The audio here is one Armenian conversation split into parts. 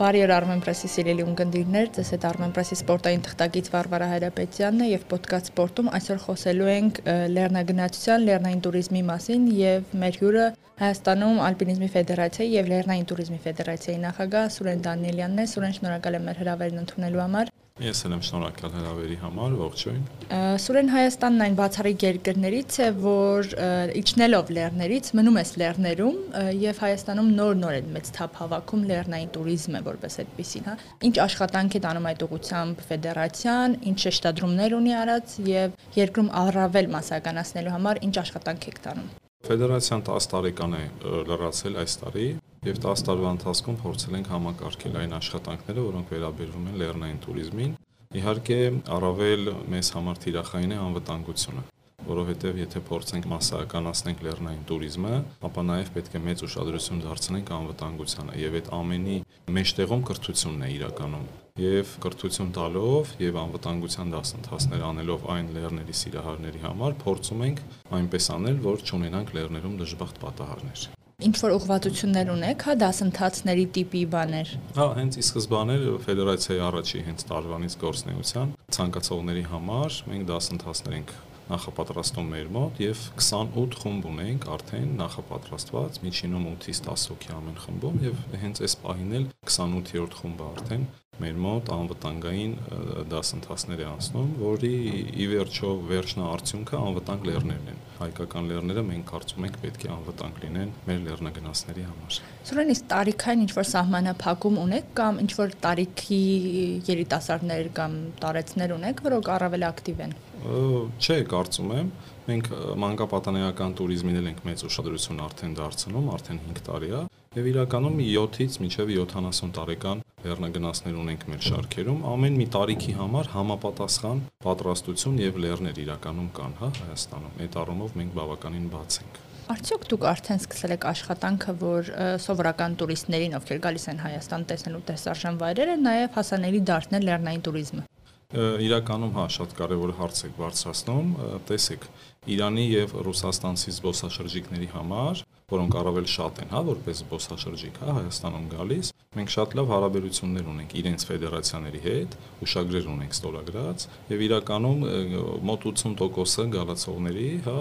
Բարի օր Armenpress-ի սիրելի ունկնդիրներ, ձեզ հետ Armenpress-ի սպորտային թղթակից Վարվարա Հայրապետյանն է եւ Պոդքասթ սպորտում այսօր խոսելու ենք լեռնագնացության, լեռնային туриզմի մասին եւ մեր հյուրը Հայաստանում Ալպինիզմի ֆեդերացիայի եւ լեռնային туриզմի ֆեդերացիայի նախագահ Սուրեն Դանիելյանն է։ Սուրեն, շնորհակալ եմ մեր հրավերն ընդունելու համար։ Ես էլ եմ շնորհակալ հրավերի համար, ողջույն։ Սուրեն Հայաստանն այն բացառիկ երկրներից է, որ իջնելով լեռներից մնում ես լեռներում եւ Հայաստանում նոր-նոր է մեծ թափ հավաքում լեռնային туриզմը որպես այդպեսին, հա։ Ինչ աշխատանք է տանում այդ ուղությամբ ֆեդերացիան, ինչ շեշտադրումներ ունի արած եւ երկրում առավել մասականացնելու համար ինչ աշխատանք եք տանում։ Ֆեդերացիան 10 տարեկան է լրացել այս տարի, Եվ 10 տարվա ընթացքում փորձել ենք համակարգել այն աշխատանքները, որոնք վերաբերվում են լեռնային туриզմին։ Իհարկե, առավել մեզ համար թիրախային է անվտանգությունը, որովհետև եթե փորձենք massականացնենք լեռնային туриզմը, ապա նաև պետք է մեծ ուշադրություն դարձնենք անվտանգությանը, եւ այդ ամենի մեջտեղում կրթությունն է իրականում։ Եվ կրթություն տալով եւ անվտանգության դասընթացներ անելով այն լեռների սիրահարների համար փորձում ենք այնպես անել, որ չունենանք լեռներում դժբախտ պատահարներ ինչ որ ուղղվածություններ ունեք, հա, դասընթացների տիպի բաներ։ Հա, հենց ի սկզբանե ֆեդերացիայի առաջի հենց տարվանից գործնեության ցանկացողների համար մենք դասընթացներ ենք նախապատրաստում մեր մոտ եւ 28 խումբ ունենք արդեն նախապատրաստված միջինում 8-ից 10 հոգի ամեն խմբում եւ հենց այս պահին էլ 28-րդ խումբը արդեն մեր մոտ անվտանգային դասընթացներ է անցնում, որի ի վերջո վերջնաարդյունքը անվտանգ լեռներն են։ Հայկական լեռները մենք կարծում ենք պետք է անվտանգ լինեն մեր լեռնագնացների համար։ Սուրեն, իսկ տարիքային ինչ որ սահմանափակում ունեք կամ ինչ որ տարիքի երիտասարդներ կամ տարեցներ ունեք, որոնք առավել ակտիվ են։ Չէ, կարծում եմ, մենք մանկապատանեկան туриզմին էլ ենք մեծ ուշադրություն արդեն դարձնում, արդեն 5 տարի է, եւ իրականում 7-ից մինչեւ 70 տարեկան լեռնագնացներ ունենք մեր շարքերում, ամեն մի տարիքի համար համապատասխան պատրաստություն եւ լեռներ իրականում կան, հա, Հայաստանում։ Այդ առումով մենք բավականին բաց ենք։ Արդյոք դուք արդեն սկսել եք աշխատանքը, որ սովորական տուրիստներին, ովքեր գալիս են Հայաստան տեսնելու տեսարժան վայրերը, նաև հասանելի դարձնել լեռնային туриզմը։ Իրականում հա շատ կարևոր հարց եք բարձրացնում, տեսեք Իրանի եւ Ռուսաստանցի զբոսաշրջիկների համար որոնք առավել շատ են, հա, որպես զբոսաշրջիկ, հա, Հայաստանում գալիս, մենք շատ լավ հարաբերություններ ունենք իրենց ֆեդերացիաների հետ, հուշագրեր ունենք ստորագրած, եւ իրականում մոտ 80%-ը գալացողների, հա,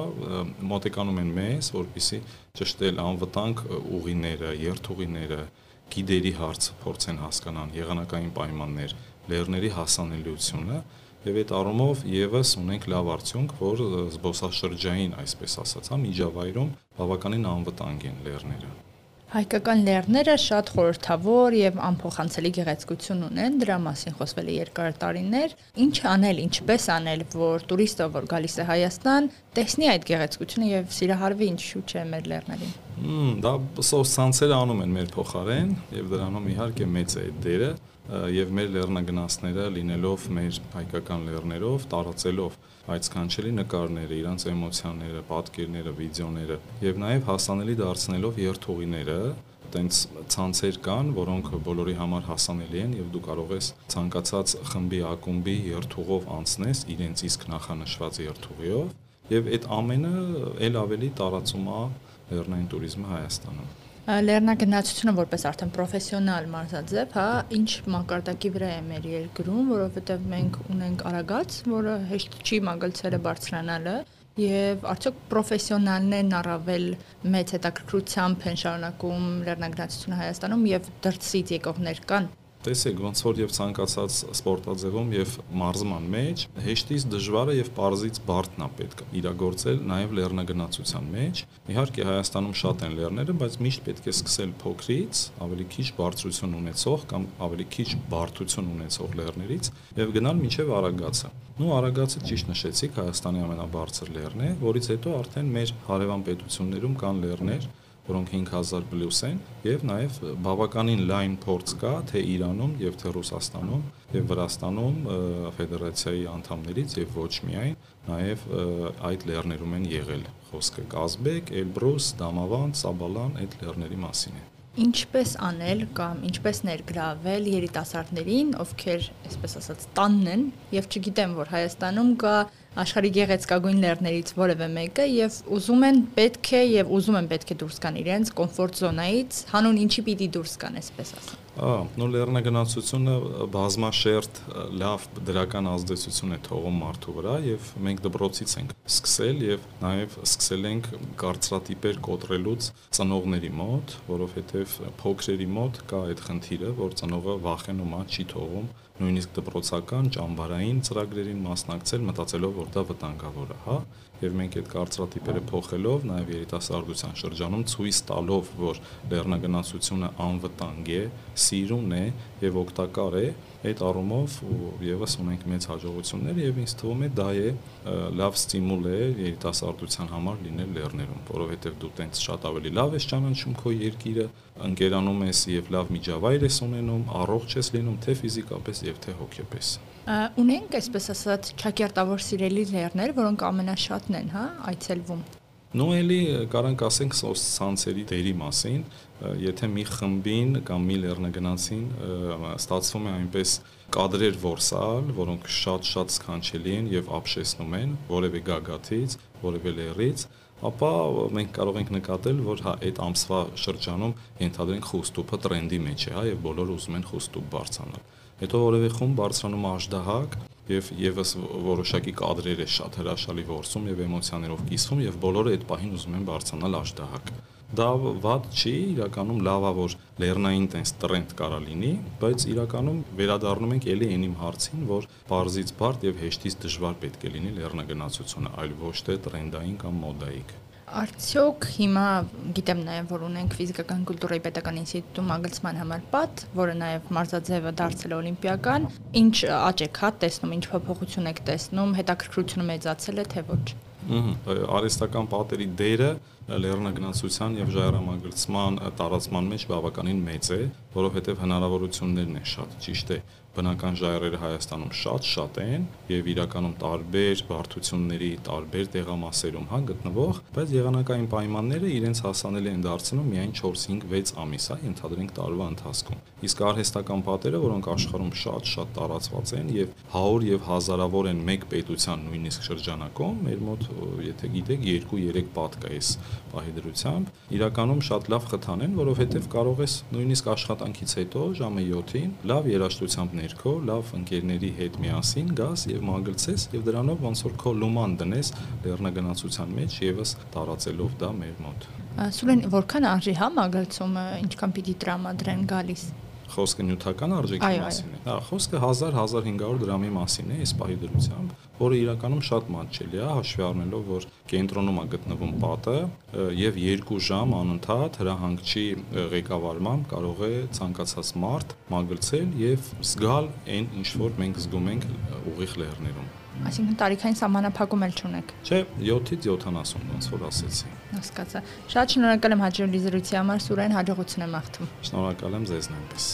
մոտեկանում են մեզ, որպիսի ճշտել անվտանգ ուղիները, երթուղիները, գիդերի հարցը փորձեն հասկանան, եղանակային պայմաններ, լեռների հասանելիությունը եւ այդ առումով եւս ունենք լավ արդյունք, որ զբոսաշրջային, այսպես ասած, հա, միջավայրում բավականին անվտանգ են լեռները։ Հայկական լեռները շատ խորթավոր եւ անփոխանցելի գեղեցկություն ունեն, դրա մասին խոսվել է երկար տարիներ։ Ինչ անել, ինչպես անել, որ տուրիստը, որ գալիս է Հայաստան, տեսնի այդ գեղեցկությունը եւ սիրահարվի ինչու՞ չէ մեր լեռներին։ Դա սոցցանցերը անում են մեր փոխարեն եւ դրանում իհարկե մեծ է այդ դերը եւ մեր լեռնագնացները լինելով մեր հայկական լեռներով, տարածելով այդ սքանչելի նկարները, իրանց էմոցիաները, պատկերները, վիդեոները եւ նաեւ հասանելի դարձնելով երթուղիները, տենց ցանցեր կան, որոնք բոլորի համար հասանելի են եւ դու կարող ես ցանկացած խմբի ակումբի երթուղով անցնես իրենց իսկ նախանշված երթուղիով եւ այդ ամենը ել ավելի տարածում է լեռնային туриզմը Հայաստանում։ Լեռնագնացությունը որպես արդեն պրոֆեսիոնալ մարզաձև, հա, ինչ մակարդակի վրա է մեր երկրում, որովհետև մենք ունենք Արագած, որը հեշտ չի մագլցերը բարձրանալը, եւ արդյոք պրոֆեսիոնալներն առավել մեծ հետաքրքրությամբ են շարունակում լեռնագնացությունը Հայաստանում եւ դրսից եկողներ կան Տեսեք, ոնց որ եւ ցանկացած սպորտաձևում եւ մարզման մեջ հեշտից դժվարը եւ པարզից բարդն է պետք իրագործել նաեւ լեռնագնացության մեջ։ Իհարկե Հայաստանում շատ են լեռները, բայց միշտ պետք է սկսել փոքրից, ավելի քիչ բարձրություն ունեցող կամ ավելի քիչ բարդություն ունեցող լեռներից եւ գնալ մինչեւ Արագածը։ Նու Արագածը ճիշտ նշեցիք, Հայաստանի ամենաբարձր լեռն է, որից հետո արդեն մեր հարևան պետություններում կան լեռներ, որոնք 5000 պլյուս են եւ նաեւ բավականին լայն փորձ կա թե Իրանում եւ թե Ռուսաստանում եւ Վրաստանում ֆեդերացիայի անդամներից եւ ոչ միայն նաեւ այդ լեռներում են եղել խոսքը Կազբեկ, Էլբրուս, Դամավան, Սաբալան այդ լեռների մասին է ինչպես անել կամ ինչպես ներգրավել երիտասարդներին, ովքեր, այսպես ասած, տանն են եւ չգիտեմ, որ Հայաստանում կա աշխարհի գեղեցկագույն լեռներից որևէ մեկը եւ ուզում են պետք է եւ ուզում են պետք է դուրս գան իրենց կոմֆորտ զոնայից, հանուն ինչի պիտի դուրս գան, այսպես ասած։ Ահա, նո լեռնագնացությունը բազմաշերտ լավ դրական ազդեցություն է թողում մարդու վրա եւ մենք դպրոցից ենք սկսել եւ նաեւ սկսել ենք կարծրատիպեր կոտրելուց ծնողների մոտ, որովհետեւ փոքրերի մոտ կա այդ խնդիրը, որ ծնողը վախենում է, չի թողում նույնիսկ դպրոցական, ճամբարային ծրագրերին մասնակցել, մտածելով, որ դա վտանգավոր է, հա, եւ մենք այդ կարծրատիպերը փոխելով նաեւ երիտասարդության շրջանում ցույց տալով, որ լեռնագնացությունը անվտանգ է, սիրուն է եւ օգտակար է, այդ առումով եւս ունենք մեծ հաջողություններ եւ ինձ թվում է դա է լավ ստիմուլ է երիտասարդության համար լինել լեռներում, որովհետեւ դու տենց շատ ավելի լավ ես ճանաչում քո երկիրը, ընկերանում ես եւ լավ միջավայր ես ունենում, առողջ ես լինում թե ֆիզիկապես եւ թե հոգեպես։ Ունենք, այսպես ասած, ճակերտավոր սիրելի լեռներ, որոնք ամենաշատն են, հա, այցելվում։ Նո էլի կարանք ասենք սոցցանցերի դերի մասին, եթե մի խմբին կամ մի լեռնագնացին ստացվում է այնպես կադրեր որսալ, որոնք շատ-շատ սքանչելի են եւ ապշեսնում են որևէ գագաթից, որևէ լեռից, ապա մենք կարող ենք նկատել, որ հա այդ ամսվա շրջանում ենթադրենք խոստուփը տրենդի մեջ է, հա, եւ բոլորը ուզում են խոստուփ բարձրանալ։ Հետո որևէ խումբ բարձրանում աշդահակ, եւ եւս որոշակի կադրեր է շատ հրաշալի որսում եւ էմոցիաներով կիսվում եւ բոլորը այդ պահին ուզում են բարձրանալ աշտահակ։ Դա ված չի, իրականում լավա որ լեռնային տես տրենդ կարա լինի, բայց իրականում վերադառնում ենք ելի այն իմ հարցին, որ բարձից բարդ եւ հեշտից դժվար պետք է լինի լեռնագնացությունը, այլ ոչ թե տրենդային կամ մոդայիկ։ Արդյոք հիմա գիտեմ նաև որ ունենք ֆիզիկական կուլտուրայի պետական ինստիտուտում ագլցման համար պատ, որը նաև մարզաձևը դարձել է օլիմպիական, ինչ աճ եք հա տեսնում, ինչ փոփոխություն եք տեսնում, հետաքրքրությունը մեծացել է թե ոչ։ Արհեստական պատերի դերը լեռնագնացության եւ ժայռամագլցման տարածման մեջ բավականին մեծ է, որովհետեւ հնարավորություններն են շատ, ճիշտ է բնական ժայռերը Հայաստանում շատ-շատ են եւ իրականում տարբեր բարդությունների, տարբեր տեղամասերում հա գտնվող, բայց եղանակային պայմանները իրենց հասանելի են դարձնում միայն 4-5-6 ամիս, հա, ընդհանրենք տարվա ընթացքում։ Իսկ արհեստական պատերը, որոնք աշխարհում շատ-շատ տարածված են եւ 100 եւ հազարավոր են մեկ պետության նույնիսկ շրջանակում, մեր մոտ, եթե գիտեք, 2-3 պատ կա այս պահի դրությամբ, իրականում շատ լավ խթան են, որովհետեւ կարող ես նույնիսկ աշխատանքից հետո ժամը 7-ին լավ երաժշտությամբ ներքո լավ ընկերների հետ միասին գաս եւ մագլցես եւ դրանով ոնց որ քո լոման դնես լեռնագնացության մեջ եւս տարածելով դա մեր մոտ։ Սուրեն որքան արժի հա մագլցումը, ինչքան պիտի տրամադրեն գալիս խոսքը նյութական արժեքի մասին է։ Հա, խոսքը 1000-1500 դրամի մասին է այս պահի դրությամբ, որը իրականում շատ մատչելի է, հաշվի առնելով, որ կենտրոնում է գտնվում պատը եւ 2 ժամ անընդհատ հրահանգչի ղեկավարմամբ կարող է ցանկացած մարդ մագլցել եւ զգալ այն ինչ որ մենք զգում ենք ուղիղ լեռներում։ Այսինքն տարիքային սահմանափակում էլ չունեք։ Չէ, 7-ից 70, ոնց որ ասեցի։ Հասկացա։ Շատ շնորհակալ եմ հաջողի զրույցի համար, Սուրեն, հաջողություն եմ աղթում։ Շնորհակալ եմ ձեզ նույնպես։